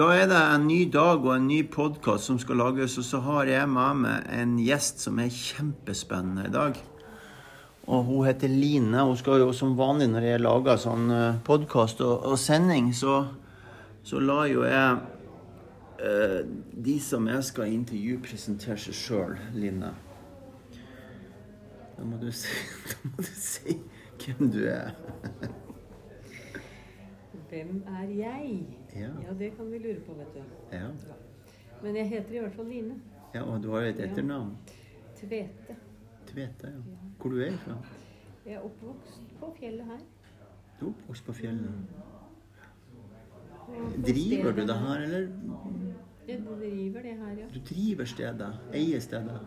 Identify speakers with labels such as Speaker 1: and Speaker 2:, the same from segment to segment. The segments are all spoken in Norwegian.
Speaker 1: Da er det en ny dag og en ny podkast som skal lages, og så har jeg med meg en gjest som er kjempespennende i dag. Og hun heter Line. Hun skal jo som vanlig når jeg lager sånn podkast og, og, sending, så, så lar jo jeg eh, de som jeg skal intervjue, presentere seg sjøl, Line. Da må du si, da må du si hvem du er.
Speaker 2: Hvem er jeg?
Speaker 1: Ja.
Speaker 2: ja, det kan vi lure på, vet du.
Speaker 1: Ja.
Speaker 2: Men jeg heter i hvert fall Line.
Speaker 1: ja, og du har et etternavn.
Speaker 2: Tvete.
Speaker 1: Tvete, ja. Hvor du er fra?
Speaker 2: Jeg er oppvokst på fjellet her.
Speaker 1: Du er oppvokst på fjellet.
Speaker 2: Mm.
Speaker 1: Driver du det her, eller?
Speaker 2: Jeg driver det her, ja.
Speaker 1: Du driver stedet? Eier stedet?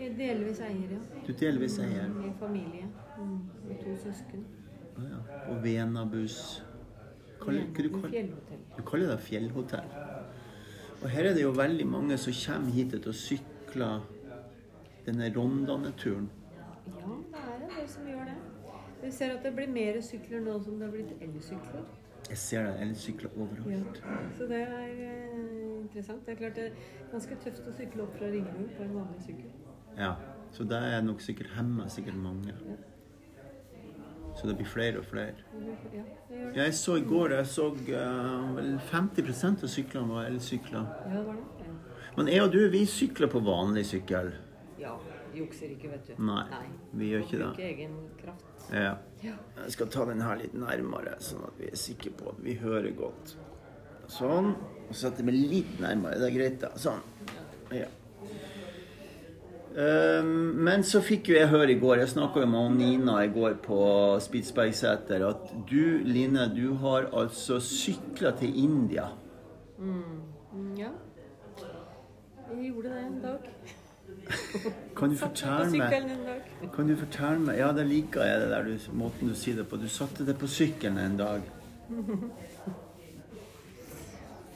Speaker 2: Jeg delvis eier, ja.
Speaker 1: Du delvis eier?
Speaker 2: Med familie. Mm. Med to søsken.
Speaker 1: Å ja. Og Venabus Kaller- du kaller- Du kaller det fjellhotell. Og her er det jo veldig mange som kommer hit til å sykle denne Rondane-turen.
Speaker 2: Ja, det er en del som gjør det. Vi ser at det blir mer sykler nå som det har blitt elsykler.
Speaker 1: Jeg ser det elsykler overalt. Ja.
Speaker 2: Så det er eh, interessant. Det er klart det er ganske tøft å sykle opp fra Ringebu på en vanlig sykkel.
Speaker 1: Ja. Så det er nok sikkert hemmer sikkert mange. Så det blir flere og flere. Jeg så i går jeg så eh, vel 50% av syklene var elsykler.
Speaker 2: Ja, det var det. Ja.
Speaker 1: Men jeg og du, vi sykler på vanlig sykkel.
Speaker 2: Ja, jukser ikke, vet du.
Speaker 1: Nei, vi gjør ikke det.
Speaker 2: Bruker egen kraft.
Speaker 1: Ja.
Speaker 2: Ja.
Speaker 1: Jeg skal ta den her litt nærmere, sånn at vi er sikre på at vi hører godt. Sånn. Og sette meg litt nærmere. Det er greit, da. Sånn. Ja. Ehm, Men så fikk jo jeg høre i går, jeg snakka jo med Nina i går på Spitsbergseter, at du, Line, du har altså sykla til India.
Speaker 2: Mm, ja. Jeg gjorde det en dag.
Speaker 1: Kan du fortelle meg. Kan du fortelle meg Ja, det liker jeg, det der du, måten du sier det på. Du satte deg på sykkelen en dag.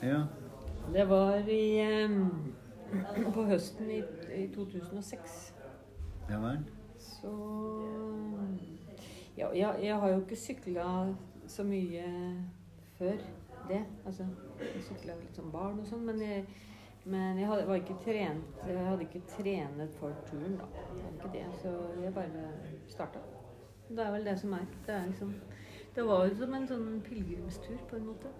Speaker 1: Ja.
Speaker 2: Det var i um, På høsten i, i 2006.
Speaker 1: Ja vel?
Speaker 2: Så Ja, jeg, jeg har jo ikke sykla så mye før det. Altså, jeg sykla litt som barn og sånn, men jeg, men jeg hadde, var ikke trent Jeg hadde ikke trenet for turen, da. Jeg hadde ikke det, så jeg bare starta. Det er vel det som er. Det er liksom Det var jo som en sånn pilegrimstur, på en måte.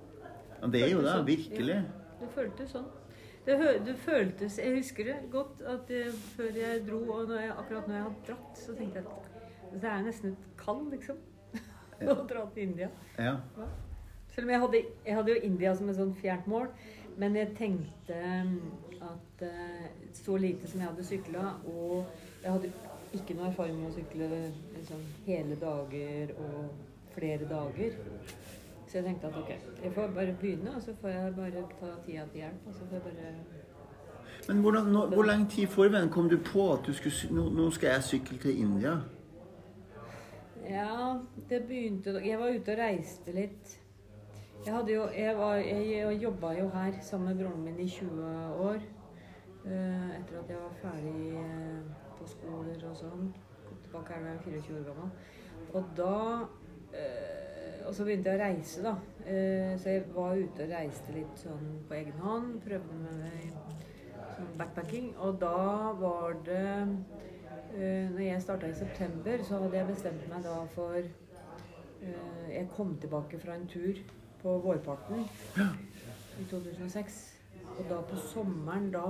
Speaker 1: Ja, det er jo det.
Speaker 2: Sånn.
Speaker 1: Virkelig.
Speaker 2: Ja, det føltes sånn. Det, det føltes Jeg husker det godt at jeg, før jeg dro, og når jeg, akkurat når jeg hadde dratt, så tenkte jeg at det er nesten et kall, liksom. Å dra til India.
Speaker 1: Ja.
Speaker 2: Selv om jeg hadde, jeg hadde jo India som et sånn fjernt mål. Men jeg tenkte um, at eh, så lite som jeg hadde sykla, og jeg hadde ikke noe erfaring med å sykle liksom, hele dager og flere dager. Så jeg tenkte at ok, jeg får bare begynne, og så får jeg bare ta tida til hjelp. Og så får jeg bare
Speaker 1: Men hvordan, nå, hvor lenge tid forveien kom du på at du skulle, nå, nå skal jeg sykle til India?
Speaker 2: Ja, det begynte Jeg var ute og reiste litt. Jeg hadde jo Jeg, var, jeg, jeg jobba jo her sammen med broren min i 20 år. eh, etter at jeg var ferdig eh, på skoler og sånn. Kom tilbake her da jeg var 24 år gammel. Og da eh, Og så begynte jeg å reise, da. Eh, så jeg var ute og reiste litt sånn på egen hånd. Prøvde med sånn backpacking. Og da var det Eh, når jeg starta i september, så hadde jeg bestemt meg da for eh, Jeg kom tilbake fra en tur på vårparten i 2006. Og da på sommeren da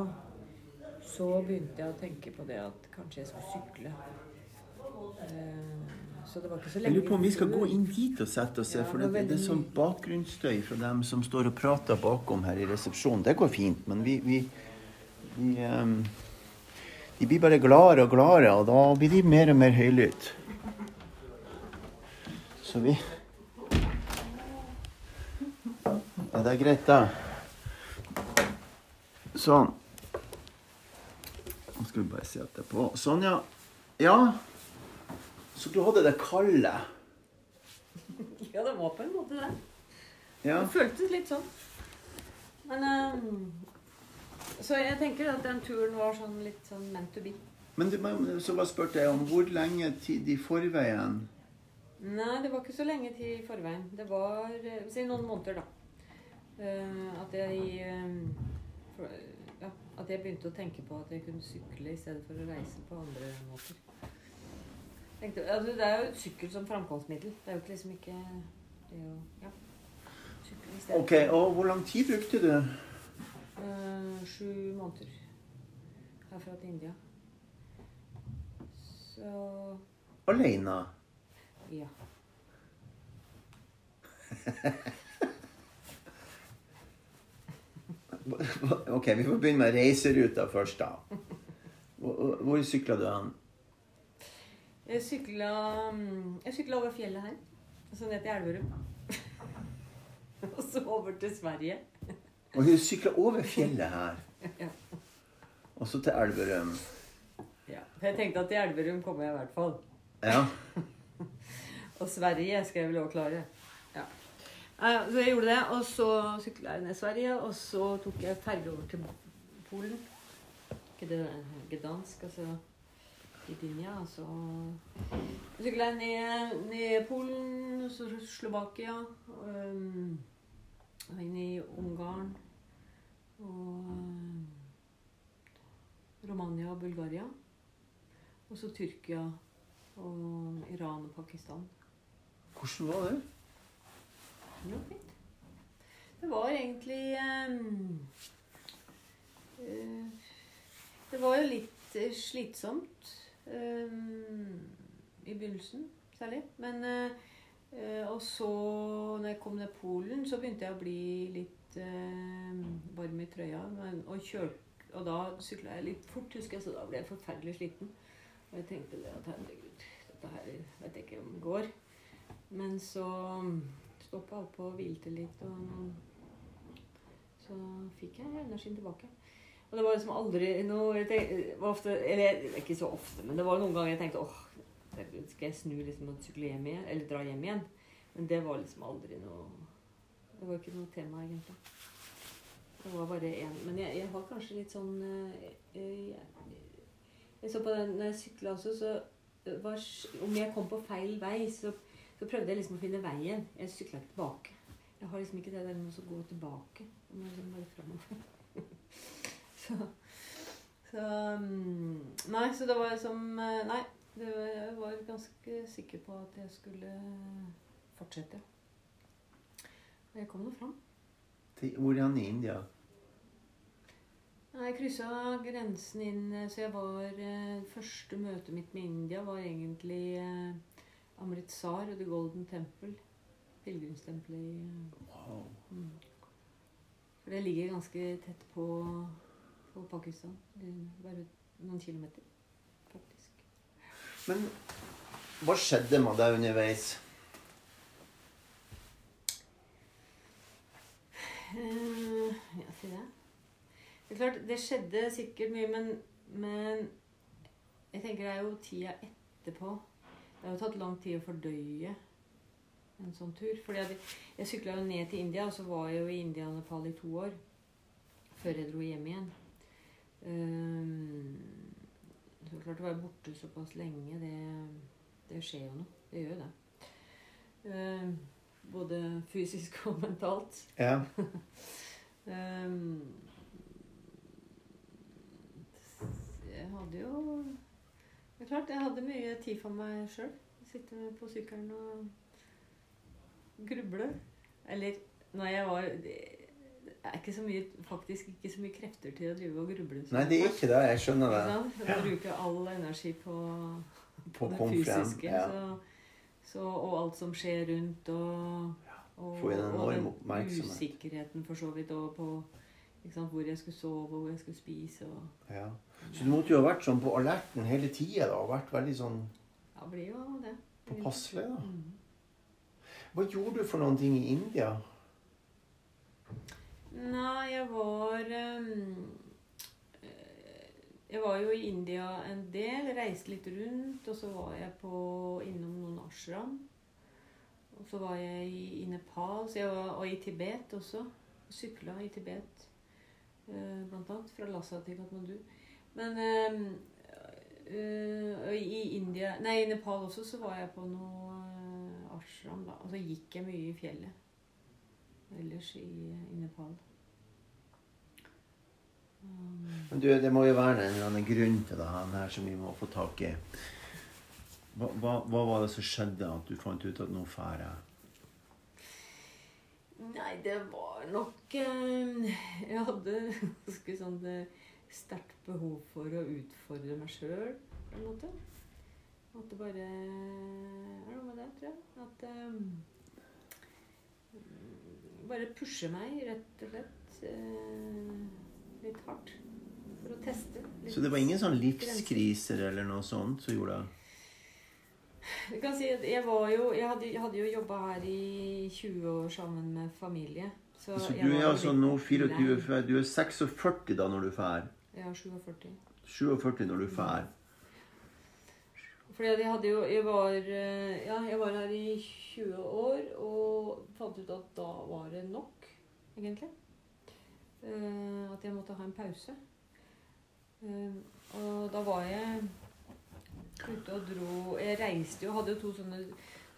Speaker 2: så begynte jeg å tenke på det at kanskje jeg skulle sykle. Så det var ikke så
Speaker 1: Jeg lurer på om vi skal gå inn dit og sette oss,
Speaker 2: Ja,
Speaker 1: for
Speaker 2: det
Speaker 1: det, er sånn bakgrunnsstøy fra dem som står og prater bakom her i resepsjonen. Det går fint, men vi, vi, vi um, De blir bare gladere og gladere, og da blir de mer og mer høylytte. Så vi Ja, det er greit, da. Sånn. Nå skal vi bare se at det er på. Sånn, ja. Ja. Så du hadde det kalde?
Speaker 2: Ja, det var på en måte det.
Speaker 1: Ja.
Speaker 2: Det føltes litt sånn. Men um, Så jeg tenker at den turen var sånn litt sånn meant to be.
Speaker 1: Men du, så bare spurte jeg om hvor lenge tid i forveien
Speaker 2: Nei, det var ikke så lenge tid i forveien. Det var eh, Si noen måneder, da. Uh, at jeg uh, ja, At jeg begynte å tenke på at jeg kunne sykle i stedet for å reise på andre måter. Tenkte, altså, det er jo sykkel som framkomstmiddel. Det er jo ikke liksom ikke det er jo, ja. Sykkel i stedet.
Speaker 1: Ok, og hvor lang tid brukte du?
Speaker 2: Uh, sju måneder herfra til India. Så
Speaker 1: Alene?
Speaker 2: ja.
Speaker 1: Ok, vi får begynne med reiseruta først, da. Hvor, hvor sykla du hen?
Speaker 2: Jeg sykla, mm, jeg sykla over fjellet her. Så ned til Elverum. og så over til Sverige.
Speaker 1: Og du sykla over fjellet her.
Speaker 2: Ja.
Speaker 1: Og så til Elverum.
Speaker 2: Ja. Jeg tenkte at til Elverum kommer jeg i hvert fall.
Speaker 1: Ja.
Speaker 2: Og Sverige skal jeg vel òg klare. Ja. Eh, Så jeg gjorde det, og så sykla jeg ned Sverige, og så tok jeg ferge over til Polen. Gd- Gdansk, altså Gdynia, og så sykla ned, ned Polen, så Slovakia, um, inn i Ungarn, og um, Romania og Bulgaria. Og så Tyrkia og Iran og Pakistan.
Speaker 1: Hvordan var det?
Speaker 2: Det var fint. Det var egentlig um, uh, Det var jo litt eh, slitsomt i begynnelsen, særlig. Men eh, Og så, når jeg kom ned Polen, så begynte jeg å bli litt eh, varm i trøya. Men, og, kjørt, og da sykla jeg litt fort, husker jeg, så da ble jeg forferdelig sliten. Og jeg tenkte det at herregud, dette her vet jeg ikke om det går. Men så stoppa opp og hvilte litt, og så fikk jeg energien tilbake. Og det var liksom aldri noe jeg tenkte, ofte, Eller ikke så ofte, men det var noen ganger jeg tenkte åh, skal jeg snu liksom og sykle hjem igjen? Eller dra hjem igjen? Men det var liksom aldri noe Det var ikke noe tema, egentlig. Det var bare én Men jeg, jeg har kanskje litt sånn eh, eh, jeg, jeg så på den når jeg sykla også, så var, Om jeg kom på feil vei, så så prøvde jeg liksom å finne veien. Jeg sykla ikke tilbake. Jeg har liksom ikke det der med å gå tilbake. Jeg må liksom bare framover. Så, så mm, Nei, så det var som Nei. Det var, jeg var ganske sikker på at jeg skulle fortsette. Og jeg kom nå fram.
Speaker 1: Hvor er han i India?
Speaker 2: Jeg kryssa grensen inn, så jeg var eh, Første møtet mitt med India var egentlig eh, Amritsar og The Golden Temple. Pilegrimstempelet i eh,
Speaker 1: Wow.
Speaker 2: mm. For det ligger ganske tett på, på Pakistan. Bare noen kilometer, faktisk.
Speaker 1: Men hva skjedde med deg underveis?
Speaker 2: Uh, ja, si det. Det er klart, det skjedde sikkert mye, men, men jeg tenker det er jo tida etterpå. Det har jo tatt lang tid å fordøye en sånn tur. Fordi jeg, jeg sykla jo ned til India, og så var jeg jo i India og Nepal i to år. Før jeg dro hjem igjen. Um, så klart å være borte såpass lenge, det, det skjer jo noe. Det gjør jo det. Um, både fysisk og mentalt.
Speaker 1: Ja.
Speaker 2: Ehm, jeg hadde jo Det er klart, jeg hadde mye tid for meg sjøl. Sitte på sykkelen og gruble. Eller når jeg var Det er ikke så mye, faktisk ikke så mye krefter til å drive og gruble.
Speaker 1: Nei, det er ikke det. Jeg skjønner det.
Speaker 2: sant? Jeg bruker all energi på,
Speaker 1: På
Speaker 2: det fysiske.
Speaker 1: Ja.
Speaker 2: Så, så, og alt som skjer rundt, og, og,
Speaker 1: Få en enorm
Speaker 2: og den usikkerheten for så vidt, og på ikke sant, hvor jeg skulle sove, og hvor jeg skulle spise. Og,
Speaker 1: Ja. Så du måtte jo ha vært sånn på alerten hele tida og vært veldig sånn
Speaker 2: ja, blir jo det.
Speaker 1: påpasselig. da.
Speaker 2: Mm.
Speaker 1: Hva gjorde du for noen ting i India?
Speaker 2: Nei, jeg var eh, Jeg var jo i India en del, reiste litt rundt, og så var jeg på, innom noen ashram. Og så var jeg i, i Nepal, jeg var, og i Tibet også. Sykla i Tibet, Uh, blant annet. Fra Lhasa til Katmandu. Men um, uh, i India Nei, i Nepal også så var jeg på noe ashram, da. Og så gikk jeg mye i fjellet. Ellers i, i Nepal. Um,
Speaker 1: Men du, det må jo være en eller annen grunn til det her som vi må få tak i. Hva, hva, hva var det som skjedde at du fant ut at nå drar jeg?
Speaker 2: Nei, det var nok eh, Jeg hadde ganske sånn eh, sterkt behov for å utfordre meg sjøl, på en måte. At det bare er noe med det, tror jeg. At eh, Bare pushe meg, rett og slett. eh, litt hardt. For å teste.
Speaker 1: Så det var ingen sånn
Speaker 2: grenser.
Speaker 1: livskriser eller noe sånt som gjorde det?
Speaker 2: Du kan si at jeg var jo Jeg hadde, jeg hadde jo jobba her i 20 år sammen med familie. Så,
Speaker 1: Så du er altså nå 24, du er 46 da når du drar.
Speaker 2: Ja, 47.
Speaker 1: 47 når du drar.
Speaker 2: Fordi jeg hadde jo Jeg var, eh, ja, jeg var her i 20 år og fant ut at da var det nok, egentlig. Uh, at jeg måtte ha en pause. Uh, og da var jeg ute og dro Jeg reiste jo, hadde jo to sånne,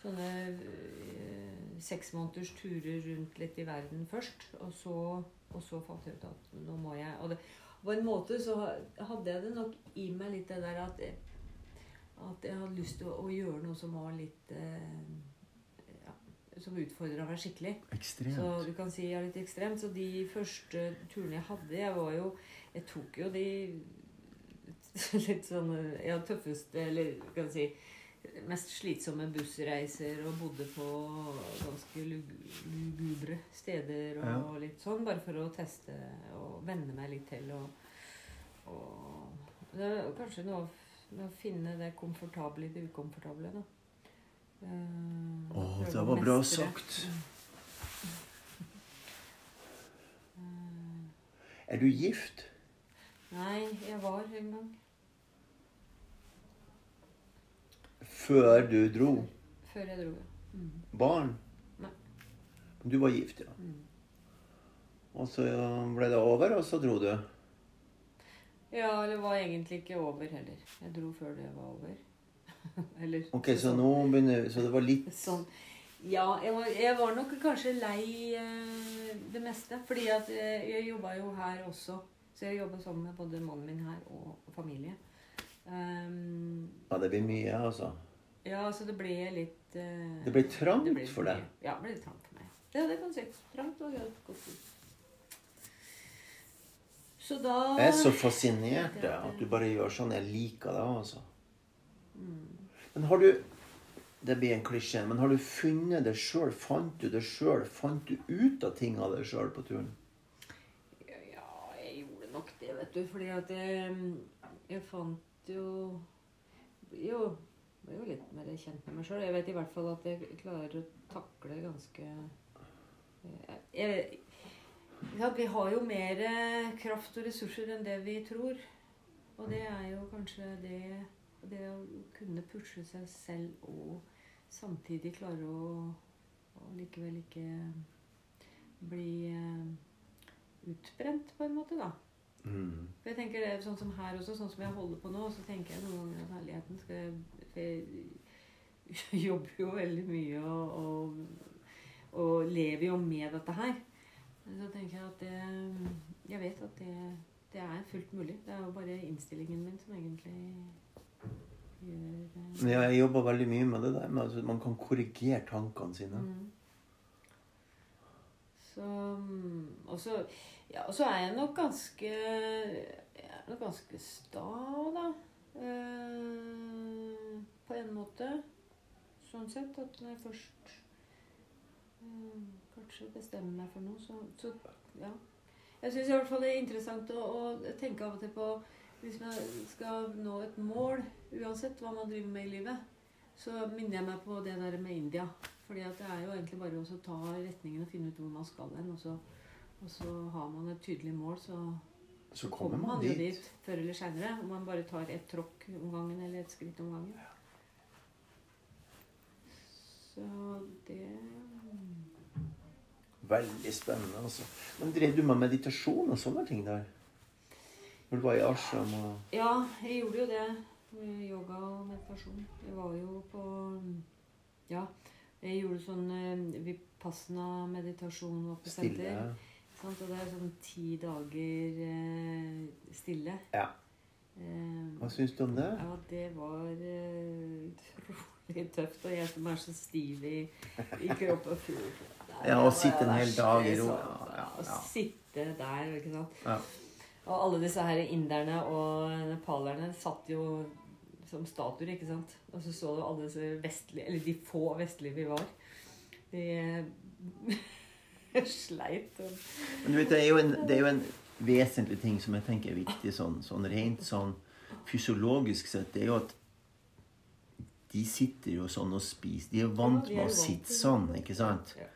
Speaker 2: sånne eh, seksmåneders turer rundt litt i verden først. Og så, og så fant jeg ut at nå må jeg Og det, på en måte så hadde jeg det nok i meg litt det der at at jeg hadde lyst til å, å gjøre noe som var litt eh, ja, Som utfordra meg skikkelig. Så
Speaker 1: Ekstremt.
Speaker 2: du kan si jeg er litt ekstremt. Så de første turene jeg hadde, jeg var jo Jeg tok jo de litt sånn ja, tøffeste, eller kan si mest slitsomme bussreiser og bodde på ganske lugubre steder og
Speaker 1: Ja.
Speaker 2: litt sånn, bare for å teste og venne meg litt til. Og, og det er kanskje noe med å finne det komfortable i det ukomfortable, da. Eh,
Speaker 1: Å, det var bra
Speaker 2: mestre.
Speaker 1: sagt.
Speaker 2: Eh,
Speaker 1: Er du gift?
Speaker 2: Nei, jeg var en gang.
Speaker 1: Før du dro?
Speaker 2: Før jeg dro, ja. Mm.
Speaker 1: Barn?
Speaker 2: Nei.
Speaker 1: Du var gift, ja.
Speaker 2: Mm.
Speaker 1: Og så ble det over, og så dro du?
Speaker 2: Ja, det var egentlig ikke over heller. Jeg dro før det var over. Eller
Speaker 1: Ok, så nå begynner Så det var litt
Speaker 2: Sånn. Ja, jeg var, jeg var nok kanskje lei eh, det meste. Fordi at eh, jeg jobba jo her også. Så jeg jobba sammen med både mannen min her og familie. Um,
Speaker 1: Ja, det blir mye, altså.
Speaker 2: ja, så det ble litt eh,
Speaker 1: Det ble trangt
Speaker 2: det ble
Speaker 1: for deg?
Speaker 2: Ja, det ble trangt for meg. Ja, det kan du si. Trangt og godt ord. Så da
Speaker 1: Jeg er så fascinert jeg, at du bare gjør sånn. Jeg liker det, altså.
Speaker 2: Mm.
Speaker 1: Men har du Det blir en klisjé, men har du funnet det sjøl? Fant du det sjøl? Fant du ut av ting av deg sjøl på turen?
Speaker 2: Ja, jeg gjorde nok det, vet du. Fordi at jeg, jeg fant jo Jo, jeg ble jo litt mer kjent med meg sjøl. Jeg vet i hvert fall at jeg klarer å takle ganske jeg, jeg, ja, Vi har jo mer eh, kraft og ressurser enn det vi tror. Og det er jo kanskje det Det å kunne pushe seg selv og samtidig klare å, å likevel ikke bli eh, utbrent, på en måte, da.
Speaker 1: Mm.
Speaker 2: For jeg tenker det sånn som her også, sånn som jeg holder på nå, så tenker jeg noen ganger at herligheten skal jeg jeg jobber jo veldig mye og, og, og lever jo med dette her. Så tenker jeg at det, Jeg vet at det, det er fullt mulig. Det er jo bare innstillingen min som egentlig gjør eh,
Speaker 1: ja, jeg jobber veldig mye med det der med at man kan korrigere tankene sine.
Speaker 2: Mm. Så mm, Og så ja, og så er jeg nok ganske Jeg er nok ganske sta, da. Uh, på en måte. Sånn sett at når jeg først eh, kanskje bestemmer meg for noe, så, så ja. Jeg syns i hvert fall det er interessant å, å tenke av og til på Hvis man skal nå et mål, uansett hva man driver med i livet, så minner jeg meg på det der med India. Fordi at det er jo egentlig bare å ta retningen og finne ut hvor man skal hen. Og så, og så har man et tydelig mål, så
Speaker 1: Så
Speaker 2: kommer
Speaker 1: kommer man
Speaker 2: man jo
Speaker 1: dit.
Speaker 2: dit før eller seinere. Om man bare tar ett tråkk om gangen eller et skritt om gangen. Så det
Speaker 1: Veldig spennende, altså. Men drev du med meditasjon og sånne ting der? Når du var i ashram og
Speaker 2: Ja, jeg gjorde jo det. Yoga og meditasjon. Jeg var jo på Ja. Jeg gjorde sånn eh, vipassana-meditasjon oppe på senter. Sant? Og det er sånn ti dager eh, stille.
Speaker 1: Ja.
Speaker 2: Eh,
Speaker 1: Hva syns du om det?
Speaker 2: ja, det var eh, utrolig tøft. Og jeg som er så stiv i, i kroppen.
Speaker 1: Ja, og sitte en hel dag i ro. Ja,
Speaker 2: Å sitte der, ikke sant.
Speaker 1: Ja.
Speaker 2: Og alle disse her inderne og nepalerne satt jo som statuer, ikke sant. Og så så du alle disse vestlige, eller de få vestlige vi var. De eh, sleit. Og,
Speaker 1: Men du vet, det er jo en, det er jo en vesentlig ting som jeg tenker er viktig sånn, sånn rent sånn fysiologisk sett. Det er jo at de sitter jo sånn og spiser. De er vant
Speaker 2: Ja, de er
Speaker 1: med å sitte sånn, ikke sant?
Speaker 2: Ja.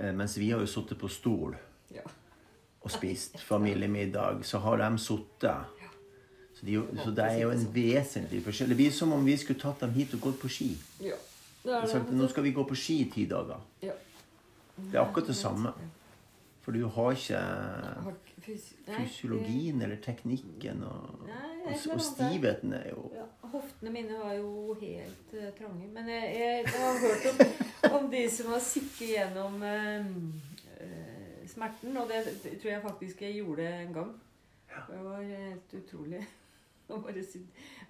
Speaker 1: Eh, Mens vi har jo sittet på stol
Speaker 2: ja.
Speaker 1: og spist familiemiddag. Så har de sittet. Så, de, så det er jo en vesentlig forskjell. Det blir som om vi skulle tatt dem hit og gått på ski.
Speaker 2: ja. Det det.
Speaker 1: Nå skal vi gå på ski i ti dager.
Speaker 2: Ja.
Speaker 1: Det er akkurat det samme. For du har ikke fysiologien eller teknikken. Og, og, og stivheten er jo
Speaker 2: Ja, hoftene mine var jo helt eh, trange. Men jeg, jeg, jeg har hørt om, om de som har sikket gjennom uh, smerten, og det, det tror jeg faktisk jeg gjorde en gang. Det var helt utrolig. Og bare,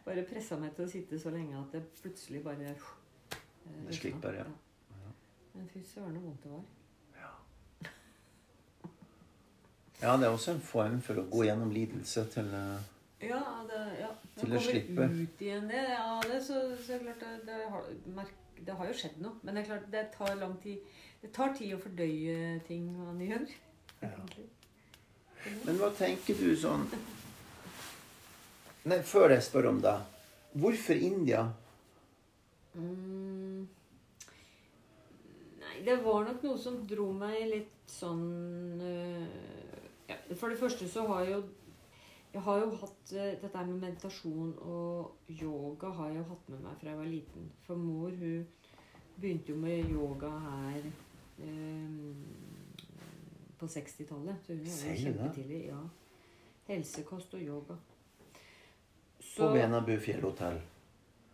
Speaker 2: bare pressa meg til å sitte så lenge at det plutselig bare
Speaker 1: uh, slipper, ja.
Speaker 2: Men fy søren så vondt det var.
Speaker 1: Ja, det er også en form for å gå gjennom lidelse til eh,
Speaker 2: Ja, det, ja.
Speaker 1: Til å slippe.
Speaker 2: ut igjen det, ja, det, så, så klart det, det, har, det har jo skjedd noe. Men det er klart det tar lang tid. Det tar tid å fordøye ting man gjør. Ja.
Speaker 1: Men hva tenker du sånn Nei, før jeg spør om det. Hvorfor India?
Speaker 2: Mm. Nei, det var nok noe som dro meg litt sånn øh, For det første så har jeg jo Jeg har jo hatt øh, dette med meditasjon og yoga har jeg jo hatt med meg fra jeg var liten. For mor hun begynte jo med yoga her øh, på 60-tallet. Så hun var jo kjempetidlig. Ja. Helsekost og yoga.
Speaker 1: På Benabu fjellhotell.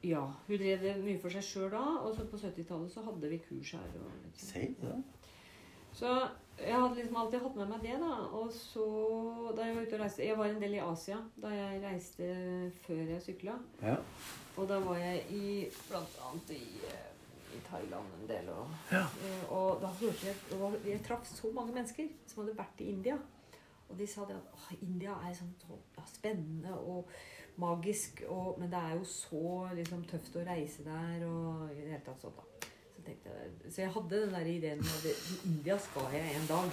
Speaker 2: Ja, hun drev det mye for seg sjøl da, og så på 70-tallet så hadde vi kurs her. Og, liksom.
Speaker 1: Du det?
Speaker 2: Så jeg hadde liksom alltid hatt med meg det, da. Og så da jeg var ute og reiste Jeg var en del i Asia da jeg reiste før jeg sykla.
Speaker 1: Ja.
Speaker 2: Og da var jeg i blant annet i, eh, i Thailand en del. Og,
Speaker 1: Ja.
Speaker 2: eh, og da hørte jeg det Jeg traff så mange mennesker som hadde vært i India. Og de sa det at åh, India er sånn ja, spennende og magisk, og, men det er jo så liksom, tøft å reise der og i det hele tatt sånn, da. Tenkte jeg, så jeg hadde den der ideen om at India skal jeg en dag.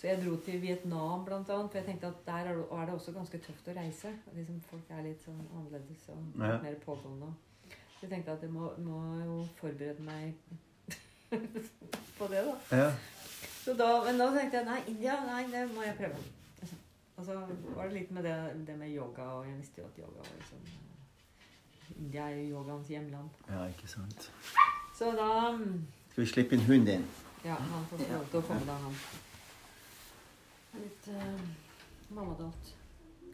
Speaker 2: Så jeg dro til Vietnam blant annet, for jeg tenkte at der er det, også ganske tøft å reise. Liksom, folk er litt sånn annerledes og
Speaker 1: Ja.
Speaker 2: mer pågående. Så jeg tenkte at jeg må, må jo forberede meg på det, da.
Speaker 1: ja.
Speaker 2: Så da, men da tenkte jeg nei, India, nei, det må jeg prøve. Og så var det litt med det, det med yoga, og jeg visste jo at yoga var liksom India er jo yogaens hjemland.
Speaker 1: ja, ikke sant.
Speaker 2: Så da mm,
Speaker 1: Skal vi slippe inn hunden din?
Speaker 2: Ja, han får få lov til å komme da, han. Litt uh, mammadalt.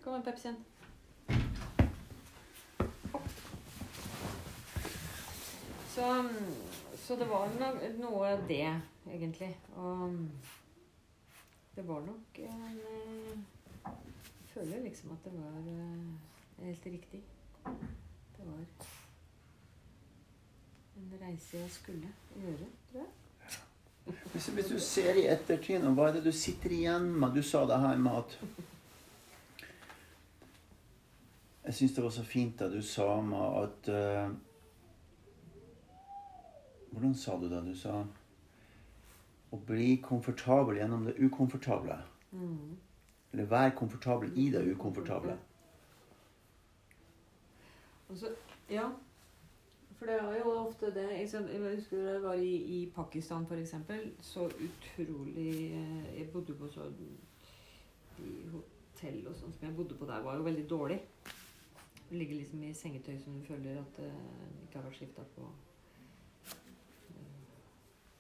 Speaker 2: Kom med Pepsien. Så, mm, så det var no- noe det, egentlig. Og mm, det var nok en eh, Jeg føler liksom at det var eh, helt riktig. Det var en reise jeg skulle gjøre, tror jeg.
Speaker 1: Hvis, hvis du ser i ettertid, nå, hva er det du sitter igjen med? Du sa det her med at Jeg syns det var så fint da du sa med at uh, Hvordan sa du det? Du sa å bli komfortabel gjennom det ukomfortable.
Speaker 2: Mm.
Speaker 1: Eller være komfortabel i det ukomfortable.
Speaker 2: Og så, ja. For det er jo ofte det Jeg husker da jeg var i, i Pakistan, f.eks. Så utrolig eh, Jeg bodde på så De hotell og sånn som jeg bodde på der, var jo veldig dårlig. Du ligger liksom i sengetøy som du føler at det ikke har vært skifta på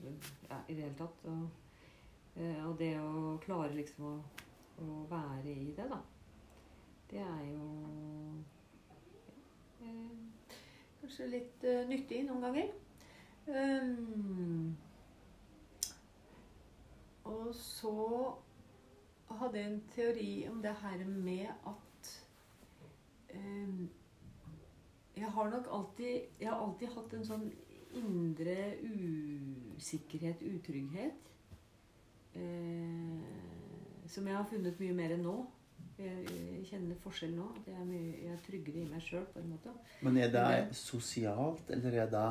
Speaker 2: eh, ja, i det hele tatt. Og, eh, og det å klare liksom å, å være i det, da. Det er jo eh, kanskje litt uh, nyttig noen ganger. Um, og så hadde jeg en teori om det her med at um, Jeg har nok alltid Jeg har alltid hatt en sånn indre usikkerhet, utrygghet. uh, som jeg har funnet mye mer enn nå. Jeg, kjenner forskjell nå. At jeg er, mye, jeg er tryggere i meg sjøl, på en måte.
Speaker 1: Men er det sosialt, eller er det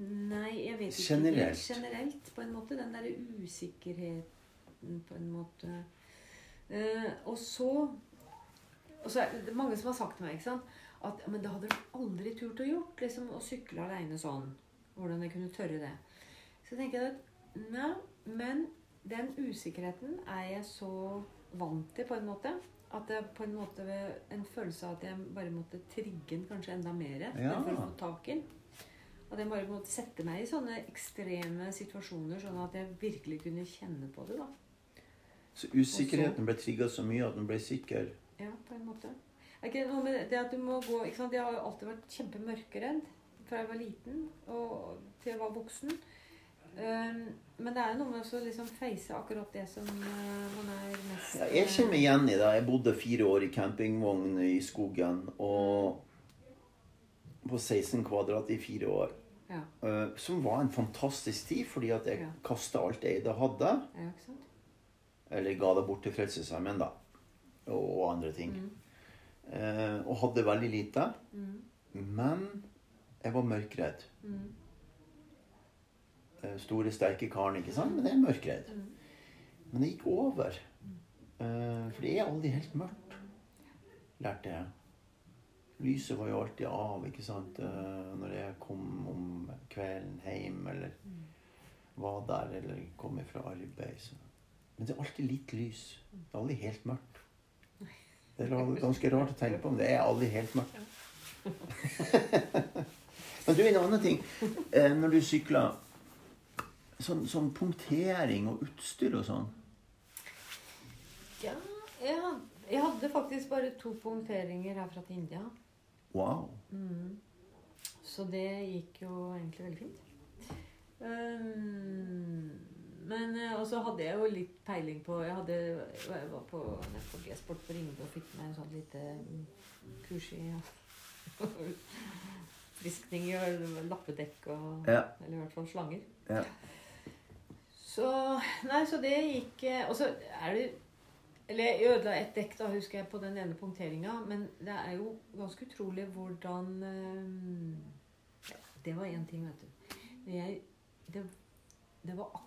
Speaker 2: Nei, jeg vet ikke.
Speaker 1: Generelt.
Speaker 2: Generelt, på en måte. Den derre usikkerheten, på en måte. Eh, og så Og så er det mange som har sagt til meg sant? at men det hadde de aldri turt å gjort. liksom Å sykle aleine sånn. Hvordan jeg kunne tørre det. Så tenker jeg at nei, men den usikkerheten er jeg så vant til, på en måte. At jeg på en måte en følelse av at jeg bare måtte trigge den kanskje enda mer
Speaker 1: Ja.
Speaker 2: for å få tak i den. At jeg bare måtte sette meg i sånne ekstreme situasjoner, sånn at jeg virkelig kunne kjenne på det. da.
Speaker 1: Så usikkerheten ble trigga så mye at den ble sikker?
Speaker 2: Ja, på en måte. Det at du må gå ikke sant? Jeg har alltid vært kjempemørkeredd fra jeg var liten og til jeg var voksen. Um, men det er jo noe med å liksom face akkurat det som uh, man er mest
Speaker 1: Ja, jeg kjenner meg igjen i det. Jeg bodde fire år i campingvogn i skogen. Og på 16 kvadrat i fire år.
Speaker 2: Ja,
Speaker 1: Uh, som var en fantastisk tid, fordi at jeg
Speaker 2: Ja.
Speaker 1: kasta alt jeg eide hadde.
Speaker 2: ja?
Speaker 1: Eller ga det bort til Frelsesarmeen, da. Og, og andre ting.
Speaker 2: Mm.
Speaker 1: Uh, og hadde veldig lite.
Speaker 2: Mm.
Speaker 1: Men jeg var mørkredd.
Speaker 2: Mm.
Speaker 1: Eh, Store, sterke karen, ikke sant? Men det er mørkredd.
Speaker 2: Mm.
Speaker 1: Men det gikk over. Eh, for det er aldri helt mørkt, lærte jeg. Lyset var jo alltid av ikke sant? Eh, når jeg kom om kvelden hjem, eller var der, eller kom fra arbeid. Så. Men det er alltid litt lys. Det er aldri helt mørkt. Det er ganske rart å tenke på, men det er aldri helt mørkt. men du, en annen ting. Når du sykler sånn, sånn punktering og utstyr og sånn
Speaker 2: Ja, jeg jeg hadde faktisk bare to punkteringer herfra til India.
Speaker 1: Wow.
Speaker 2: Mm. Så det gikk jo egentlig veldig fint. Um, men eh, Og så hadde jeg jo litt peiling på Jeg, hadde, jeg var på, G-sport på Ringebu og fikk meg en sånn lite mm, kurs i ja. friskning i lappedekk og
Speaker 1: Ja.
Speaker 2: Eller i hvert fall slanger.
Speaker 1: Ja.
Speaker 2: Så Nei, så det gikk eh, Og så er det Eller jeg ødela et dekk, da, husker jeg, på den ene punkteringa. Men det er jo ganske utrolig hvordan øh, Det var én ting, vet du. Men jeg det, det var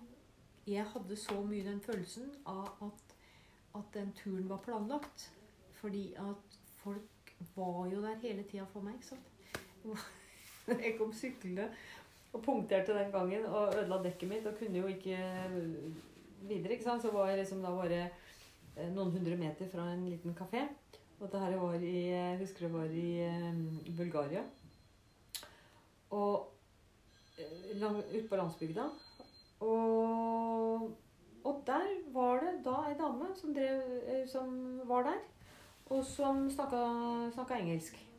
Speaker 2: Jeg hadde så mye den følelsen av at, at den turen var planlagt. Fordi at folk var jo der hele tida for meg, ikke sant. Jeg kom syklende og punkterte den gangen og ødela dekket mitt og kunne jo ikke videre. ikke sant? Så var jeg liksom da bare eh, noen hundre meter fra en liten kafé. Og det her var i Jeg husker det var i eh, Bulgaria. Og eh, ute på landsbygda. Og, og der var det da ei dame som, drev, eh, som var der, og som snakka, snakka engelsk.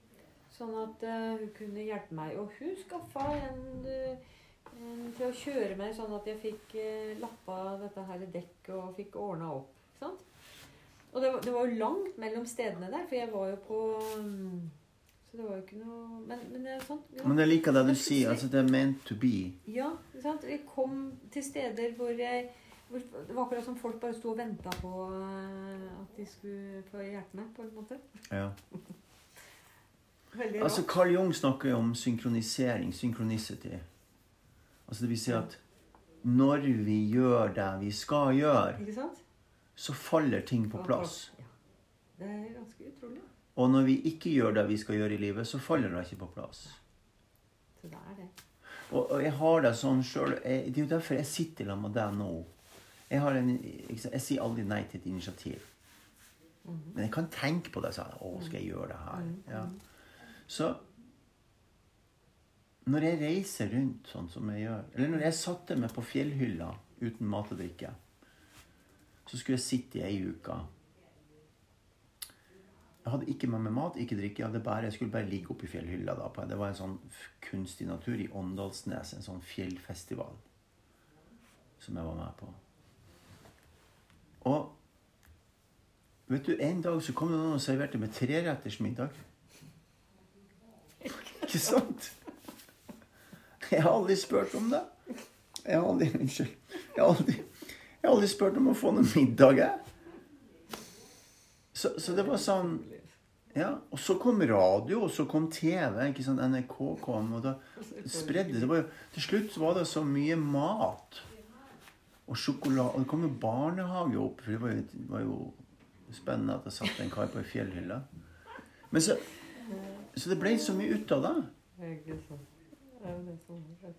Speaker 2: Sånn at uh, hun kunne hjelpe meg. Og hun skaffa en, eh, en til å kjøre meg, sånn at jeg fikk uh, lappa dette her dekket og fikk ordna opp. Ikke sant? Og det var, det var jo langt mellom stedene der, for jeg var jo på um, Så det var jo ikke noe Men, men det er sånn. ja.
Speaker 1: Men jeg liker det du sier. altså Det er meant to be.
Speaker 2: Ja, ikke sant? Vi kom til steder hvor jeg hvor Det var akkurat som folk bare sto og venta på uh, at de skulle få hjelpe meg, på en måte.
Speaker 1: Ja.
Speaker 2: Veldig.
Speaker 1: Altså Carl Jung snakker jo om synkronisering. Synchronicity. Altså det vil si at når vi gjør det vi skal gjøre,
Speaker 2: Ikke sant?
Speaker 1: så faller ting på plass.
Speaker 2: Ja. Det er ganske utrolig.
Speaker 1: Og når vi ikke gjør det vi skal gjøre i livet, så faller det ikke på plass.
Speaker 2: Så det er det.
Speaker 1: Og, og jeg har det sånn sjøl Det er jo derfor jeg sitter sammen med deg nå. Jeg, har en, sant, jeg sier aldri nei til et initiativ. Men jeg kan tenke på det. Så, Å, skal jeg gjøre det her? Ja. Så når jeg reiser rundt sånn som jeg gjør Eller når jeg satte meg på fjellhylla uten mat og drikke, så skulle jeg sitte i ei uke. Jeg hadde ikke med meg mat, ikke drikke. Jeg, bare, jeg skulle bare ligge oppe i fjellhylla. da. Det var en sånn kunstig natur i Åndalsnes, en sånn fjellfestival som jeg var med på. Og vet du, en dag så kom det noen og serverte meg treretters middag. Ikke sant? Jeg har aldri spurt om det. Jeg har aldri, unnskyld. Jeg har aldri, jeg aldri spurt om å få noe middag, jeg. Så, så det var sånn Ja, og så kom radio, og så kom TV. ikke sant, NRK kom, og da spredde det. var Til slutt var det så mye mat. Og sjokolade. Og det kom jo barnehage opp, for det var jo, det var jo spennende at det satt en kar på ei fjellhylle. Men så, så det ble så mye ut av det.
Speaker 2: Er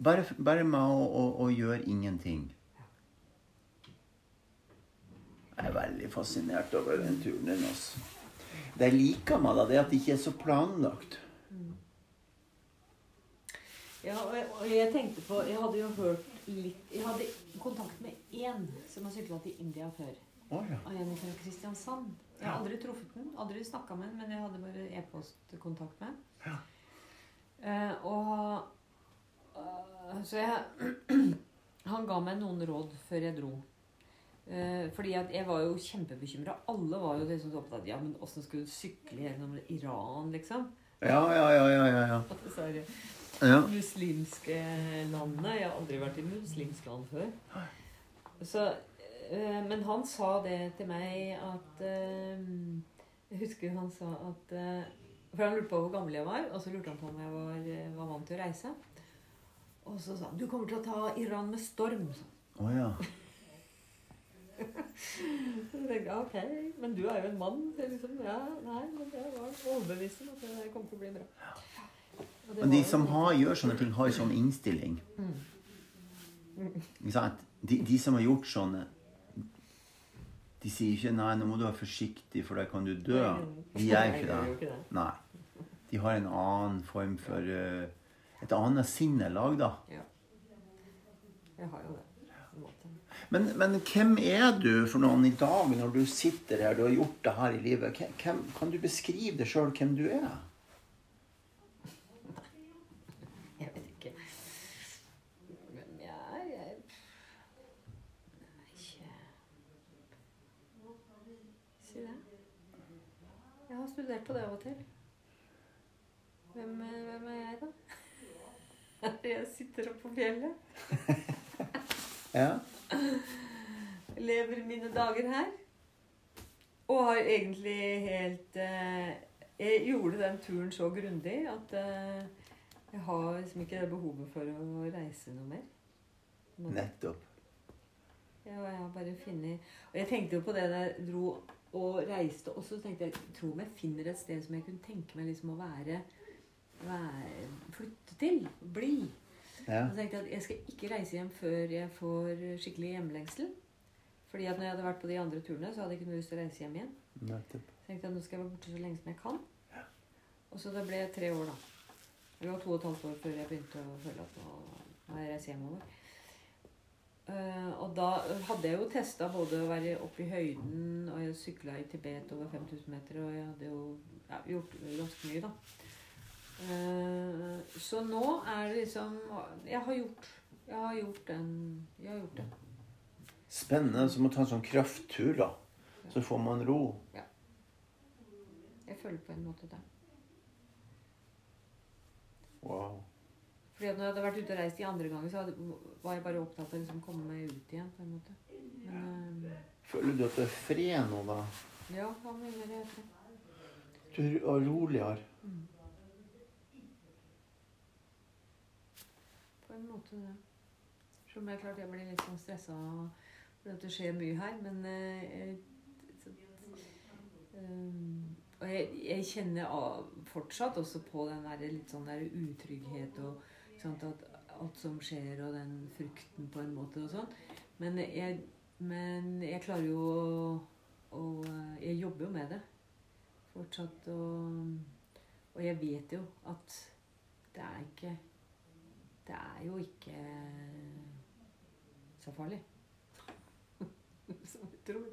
Speaker 1: Bare, bare med å, å, å gjøre ingenting. Jeg er veldig fascinert over den turen din. Også. Det jeg liker med det, det at det ikke er så planlagt.
Speaker 2: Ja, og jeg, og jeg tenkte på Jeg hadde jo hørt litt Jeg hadde kontakt med én som har sykla til India før.
Speaker 1: Oh, ja.
Speaker 2: Og en fra Kristiansand. Jeg har aldri truffet den, aldri snakka med den, men jeg hadde bare e-postkontakt med.
Speaker 1: Ja.
Speaker 2: uh, og uh, Så jeg Han ga meg noen råd før jeg dro. Uh, fordi at jeg var jo kjempebekymra. Alle var jo liksom så opptatt Ja, men åssen skulle du sykle gjennom Iran, liksom?
Speaker 1: Ja, ja, ja, ja, ja, ja.
Speaker 2: Sorry.
Speaker 1: ja.
Speaker 2: muslimske landet. Jeg har aldri vært i muslimsk land før. Så, men han sa det til meg at eh, Jeg husker han sa at eh, For han lurte på hvor gammel jeg var, og så lurte han på om jeg var, eh, var vant til å reise. Og så sa han 'Du kommer til å ta Iran med storm'.
Speaker 1: Å ja.
Speaker 2: Så jeg ok, men du er jo en mann. Så liksom, ja, nei, men jeg var overbevist om at det kom til å bli bra. Og
Speaker 1: Men de som har, gjør sånne ting, har jo sånn innstilling. Ikke sant? De, de som har gjort sånne De sier ikke 'nei, nå må du være forsiktig, for da kan du dø'. De gjør ikke det. Nei. De har en annen form for uh, Et annet sinnelag, da.
Speaker 2: Ja. Jeg har jo det.
Speaker 1: Men, men hvem er du for noen i dag, når du sitter her, du har gjort det her i livet? Hvem, kan du beskrive deg sjøl hvem du er?
Speaker 2: Jeg vet ikke. Hvem jeg er? Jeg Nei, ikke Si det. Studert på det av og til. Hvem, er- hvem er jeg, da? Jeg sitter oppe på fjellet.
Speaker 1: Ja.
Speaker 2: Lever mine dager her. Og har egentlig helt eh, Jeg gjorde den turen så grundig at eh, jeg har liksom ikke det behovet for å reise noe mer.
Speaker 1: Nettopp.
Speaker 2: Ja, jeg har bare funnet Og jeg tenkte jo på det da jeg dro og reiste, og så tenkte jeg tro om jeg finner et sted som jeg kunne tenke meg liksom å være, være Flytte til. Bli.
Speaker 1: Ja.
Speaker 2: Og så tenkte jeg at jeg skal ikke reise hjem før jeg får skikkelig hjemlengsel. Fordi at når jeg hadde vært på de andre turene, så hadde jeg ikke noe lyst til å reise hjem igjen.
Speaker 1: Nettopp.
Speaker 2: Så tenkte jeg at nå skal jeg være borte så lenge som jeg kan. Og så det ble tre år, da. Det var to og et halvt år før jeg begynte å føle at nå må jeg reise hjemover. Eh, og da hadde jeg jo testa både å være oppe i høyden, og jeg sykla i Tibet over 5000 meter, og jeg hadde jo ja, gjort ganske mye, da. Uh, så nå er det liksom Jeg har gjort Jeg har gjort den Jeg har gjort det.
Speaker 1: Spennende. Så må ta en sånn krafttur, da. Så får man ro. Ja.
Speaker 2: Jeg føler på en måte det.
Speaker 1: Wow.
Speaker 2: Fordi når jeg hadde vært ute og reist de andre ganger, så hadde, var jeg bare opptatt av å liksom komme meg ut igjen. på en måte. Men eh,
Speaker 1: Føler du at det er fred nå, da?
Speaker 2: ja, hva mener jeg? det?
Speaker 1: Du er roligere?
Speaker 2: På en måte det. Ja. Som jeg klart jeg blir litt sånn stressa fordi at det skjer mye her, men uh, så, eh, Og jeg, jeg kjenner av, fortsatt også på den der litt sånn der utrygghet og at alt som skjer, og den frukten på en måte og sånn. Men jeg, men jeg klarer jo å, å Jeg jobber jo med det fortsatt, og, og jeg vet jo at det er ikke Det er jo ikke så farlig. Som vi tror.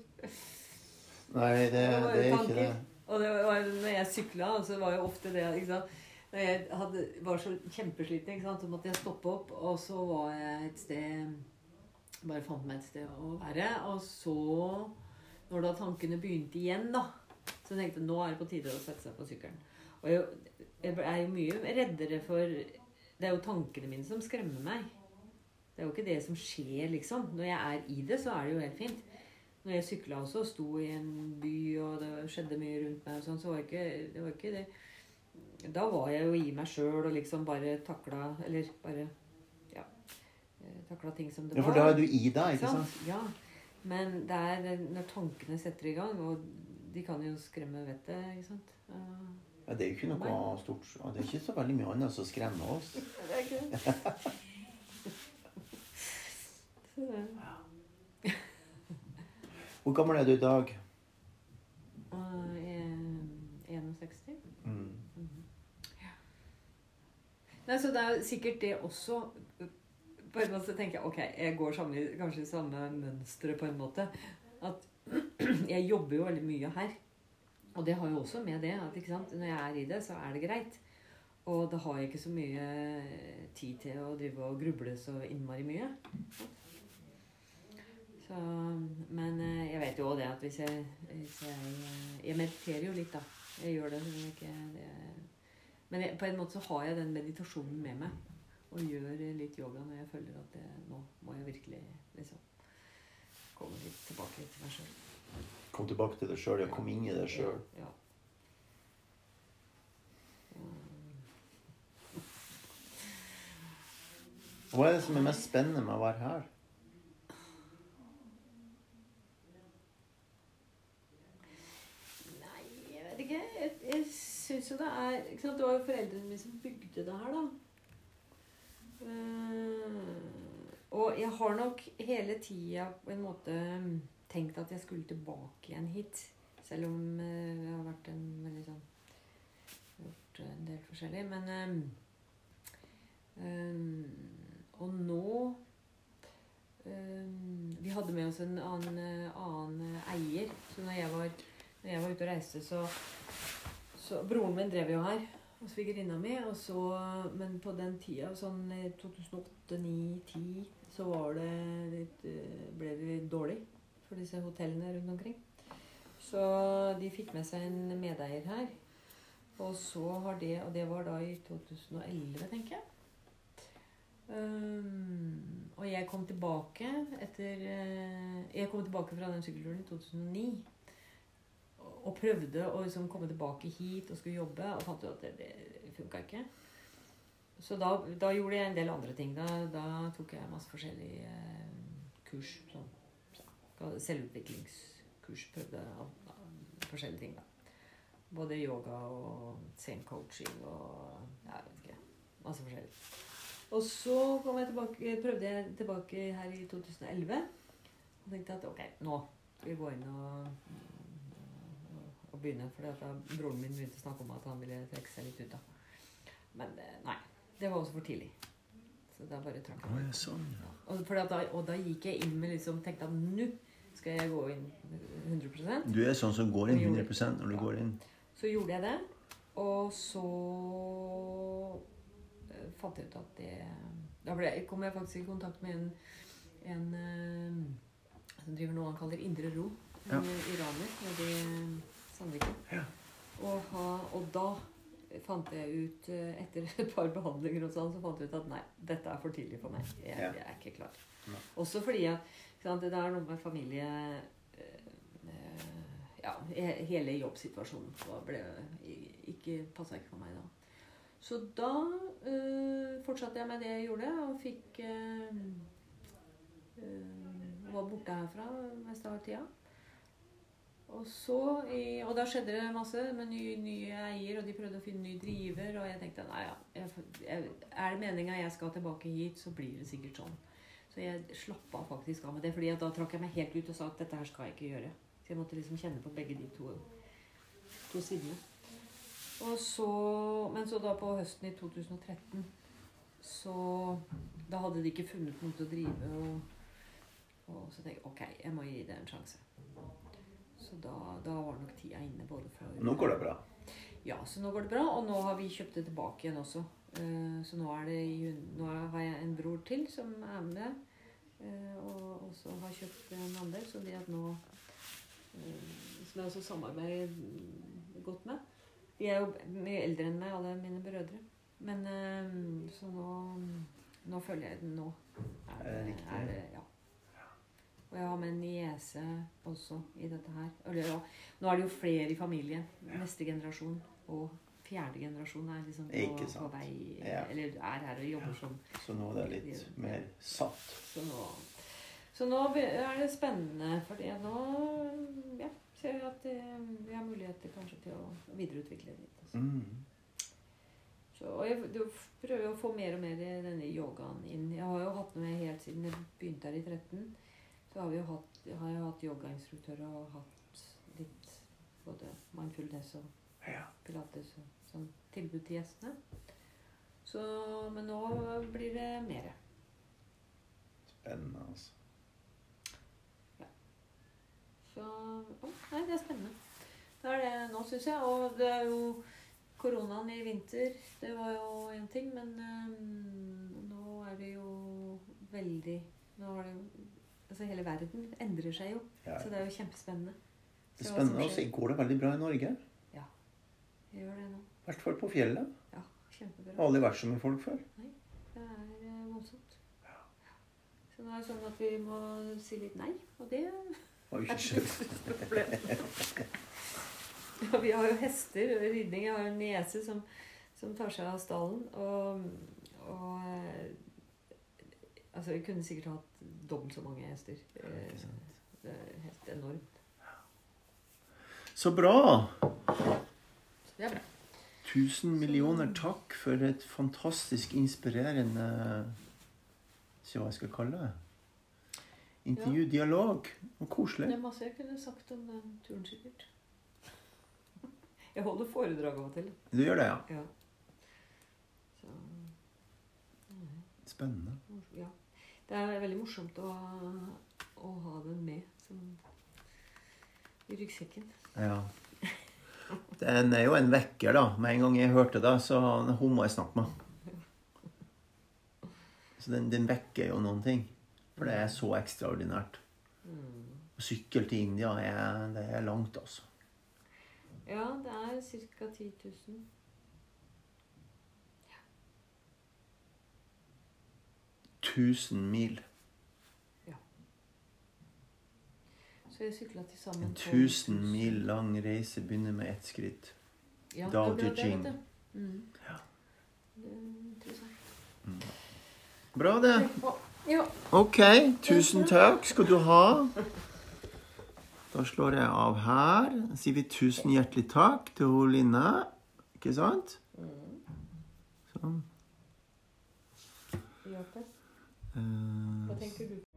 Speaker 1: Nei, det,
Speaker 2: Det
Speaker 1: er ikke det.
Speaker 2: Og det var, når jeg sykla, så var jo ofte det ikke sant? Når jeg hadde, var så kjempesliten, ikke sant? så måtte jeg stoppe opp, og så var jeg et sted Bare fant meg et sted å være. Og så, når da tankene begynte igjen, da, så tenkte jeg nå er det på tide å sette seg på sykkelen. Og jeg, jeg er jo mye reddere for Det er jo tankene mine som skremmer meg. Det er jo ikke det som skjer, liksom. Når jeg er i det, så er det jo helt fint. Når jeg sykla også, sto i en by, og det skjedde mye rundt meg, og sånn, så var ikke, det var ikke det Da var jeg jo i meg sjøl og liksom bare takla Eller bare Ja. Takla ting som det var.
Speaker 1: Ja, for da er du i deg, ikke sant?
Speaker 2: Ja. Men det er når tankene setter i gang, og de kan jo skremme vettet, ikke sant. Ja.
Speaker 1: Ja, det er jo ikke noe stort Det er ikke så veldig mye annet som skremmer oss.
Speaker 2: Det er ikke det.
Speaker 1: Hvor gammel er du i dag?
Speaker 2: Og eh, 61.
Speaker 1: Mm.
Speaker 2: Nei, så det er jo sikkert det også På en måte tenker jeg ok, jeg går samme, kanskje samme mønstre på en måte. At jeg jobber jo veldig mye her. Og det har jo også med det at når jeg er i det, så er det greit. Og da har jeg ikke så mye tid til å drive og gruble så innmari mye. Så, men eh, jeg vet jo også det at hvis jeg, hvis jeg Jeg mediterer jo litt, da. Jeg gjør det. men Ikke, det men jeg, på en måte så har jeg den meditasjonen med meg. Og gjør litt yoga når jeg føler at det, nå må jeg virkelig liksom komme litt tilbake til meg sjøl.
Speaker 1: Kom tilbake til deg sjøl. Ja, kom inn i deg sjøl.
Speaker 2: Ja.
Speaker 1: Hva er det som er mest spennende med å være her?
Speaker 2: Nei, jeg vet ikke. Jeg, jeg syns jo det er ikke sant? Det var jo foreldrene mine som bygde det her, da. Uh, og jeg har nok hele tida på en måte tenkt at jeg skulle tilbake igjen hit. Selv om uh, jeg har vært en veldig sånn Gjort en del forskjellig. Men eh, um, Og nå eh, Vi hadde med oss en annen, eh, annen eier. Så når jeg var, når jeg var ute og reiste, så, så Broren min drev jo her. Og svigerinna mi. Og så, men på den tida, sånn i 2008, 2009, 2010, så var det litt, eh, ble det litt dårlig for disse hotellene rundt omkring. Så de fikk med seg en medeier her. Og så har det Og det var da i 2011, tenker jeg. Um, og jeg kom tilbake etter eh, Jeg kom tilbake fra den sykkelturen i 2009. Og, prøvde å liksom komme tilbake hit og skulle jobbe, og fant ut at det, det funka ikke. Så da, da gjorde jeg en del andre ting. Da, da tok jeg masse forskjellige eh, kurs. Sånn selvutviklingskurs. Prøvde da, forskjellige ting, da. Både yoga og zen-coaching og jeg vet ikke. Masse forskjellig. Og så jeg tilbake, prøvde jeg tilbake her i 2011. Og tenkte at ok, nå skal vi gå inn og begynne. For broren min begynte å snakke om at han ville trekke seg litt ut. da. Men eh, nei. Det var også for tidlig. Så da bare trakk jeg meg.
Speaker 1: sånn.
Speaker 2: Og, og da gikk jeg inn med liksom Tenkte at nå skal jeg gå inn 100%
Speaker 1: Du er sånn som går inn 100% når du går inn.
Speaker 2: Så gjorde jeg det. Og så eh, fant jeg ut at det Da ble, kom jeg faktisk i kontakt med en, en eh, som driver noe han kaller Indre Ro. En
Speaker 1: Ja.
Speaker 2: iraner nede Sandviken.
Speaker 1: Ja.
Speaker 2: Og, ha, og da fant jeg ut, eh, etter et par behandlinger og sånn, så fant jeg ut at nei, dette er for tidlig for meg. Jeg,
Speaker 1: Ja.
Speaker 2: jeg er ikke klar.
Speaker 1: Nei.
Speaker 2: Også fordi at ikke sant, det er noe med familie eh, Ja, hele jobbsituasjonen ble, ikke, passa ikke for meg da. Så da øh, fortsatte jeg med det jeg gjorde, og fikk øh, øh, Var borte herfra mest av tida. Og, så i, og da skjedde det masse med nye, nye eier, og de prøvde å finne ny driver. Og jeg tenkte nei ja, er det meninga jeg skal tilbake hit, så blir det sikkert sånn. Så jeg slappa faktisk av med det, fordi da trakk jeg meg helt ut og sa at dette her skal jeg ikke gjøre. Så jeg måtte liksom kjenne på begge de to, to sidene. Og så, men så da på høsten i 2013 så Da hadde de ikke funnet noe til å drive, og, og så tenkte jeg ok, jeg må gi det en sjanse. Så da, da var nok tida inne både for
Speaker 1: Nå går det bra.
Speaker 2: Ja, så nå går det bra. Og nå har vi kjøpt det tilbake igjen også. Eh, Så nå, det, nå har jeg en bror til som er med. eh, Og også har kjøpt en andel. Så det at nå eh, Som jeg også samarbeider godt med. De er jo mye eldre enn meg, alle mine brødre. Men så nå, nå følger jeg den nå.
Speaker 1: Er det?
Speaker 2: Er det, ja. Og jeg har med en niese også i dette her. Eller, ja, nå er det jo flere i familien. Neste generasjon og fjerde generasjon er liksom på, på vei
Speaker 1: Ja.
Speaker 2: Eller er her og jobber som
Speaker 1: Så nå er det litt mer satt.
Speaker 2: Så nå, så nå er det spennende, for nå ja, ser jeg at eh, vi har muligheter kanskje til å videreutvikle det litt. Altså.
Speaker 1: Mm.
Speaker 2: Så, og jeg du prøver å få mer og mer denne yogaen inn. Jeg har jo hatt med helt siden jeg begynte her i 13. Så har, vi jo hatt, har jeg hatt yogainstruktører og hatt litt både mindfulness og
Speaker 1: Ja.
Speaker 2: pilates og som tilbud til gjestene. Så, men nå blir det mer.
Speaker 1: Spennende, altså.
Speaker 2: Så å, Nei, det er spennende. Det er det nå, syns jeg. Og det er jo koronaen i vinter. Det var jo én ting, men um, nå er det jo veldig Nå har det jo Altså, hele verden endrer seg jo.
Speaker 1: Ja.
Speaker 2: Så det er jo kjempespennende.
Speaker 1: Det er spennende å se. Går det veldig bra i Norge? Ja.
Speaker 2: Jeg gjør det nå.
Speaker 1: I hvert fall på fjellet.
Speaker 2: Ja, kjempebra.
Speaker 1: Aldri vært så mye folk før.
Speaker 2: Nei, Det er eh, voldsomt. Så nå er det sånn at vi må si litt nei, og det
Speaker 1: Oi, er problemet.
Speaker 2: problem. ja, vi har jo hester og ridning. Jeg har en niese som, som tar seg av stallen. Og, og eh, Altså, vi kunne sikkert hatt dobbelt så mange hester. Eh. Det er helt enormt.
Speaker 1: Så bra!
Speaker 2: Det er bra.
Speaker 1: Tusen millioner takk for et fantastisk inspirerende Se hva jeg skal kalle det. Intervju, dialog. Og koselig.
Speaker 2: Det er masse jeg kunne sagt om den turen, sikkert. Jeg holder foredrag av og til.
Speaker 1: Du gjør det, ja?
Speaker 2: Ja. Så,
Speaker 1: Spennende.
Speaker 2: ja. Det er veldig morsomt å, å ha den med som, i ryggsekken.
Speaker 1: Ja. Den er jo en vekker, da. Med en gang jeg hørte det, så hun må jeg snakke med. Så den, den vekker jo noen ting. For det er så ekstraordinært.
Speaker 2: Mm.
Speaker 1: Å sykle til India, er, det er langt, altså.
Speaker 2: Ja, det er ca. 10 000.
Speaker 1: 1000 mil.
Speaker 2: Så jeg sykla til sammen
Speaker 1: En
Speaker 2: 12 000.
Speaker 1: 1000 mil lang reise begynner med ett skritt.
Speaker 2: Ja, bra,
Speaker 1: de Jing.
Speaker 2: det. Mm.
Speaker 1: Ja.
Speaker 2: Det er.
Speaker 1: Bra, det.
Speaker 2: Ja.
Speaker 1: Ok, tusen takk skal du ha. Da slår jeg av her. Da sier vi tusen hjertelig takk til hun Line. Ikke sant? Sånn.
Speaker 2: Ja,
Speaker 1: Eh,
Speaker 2: Hva tenker du?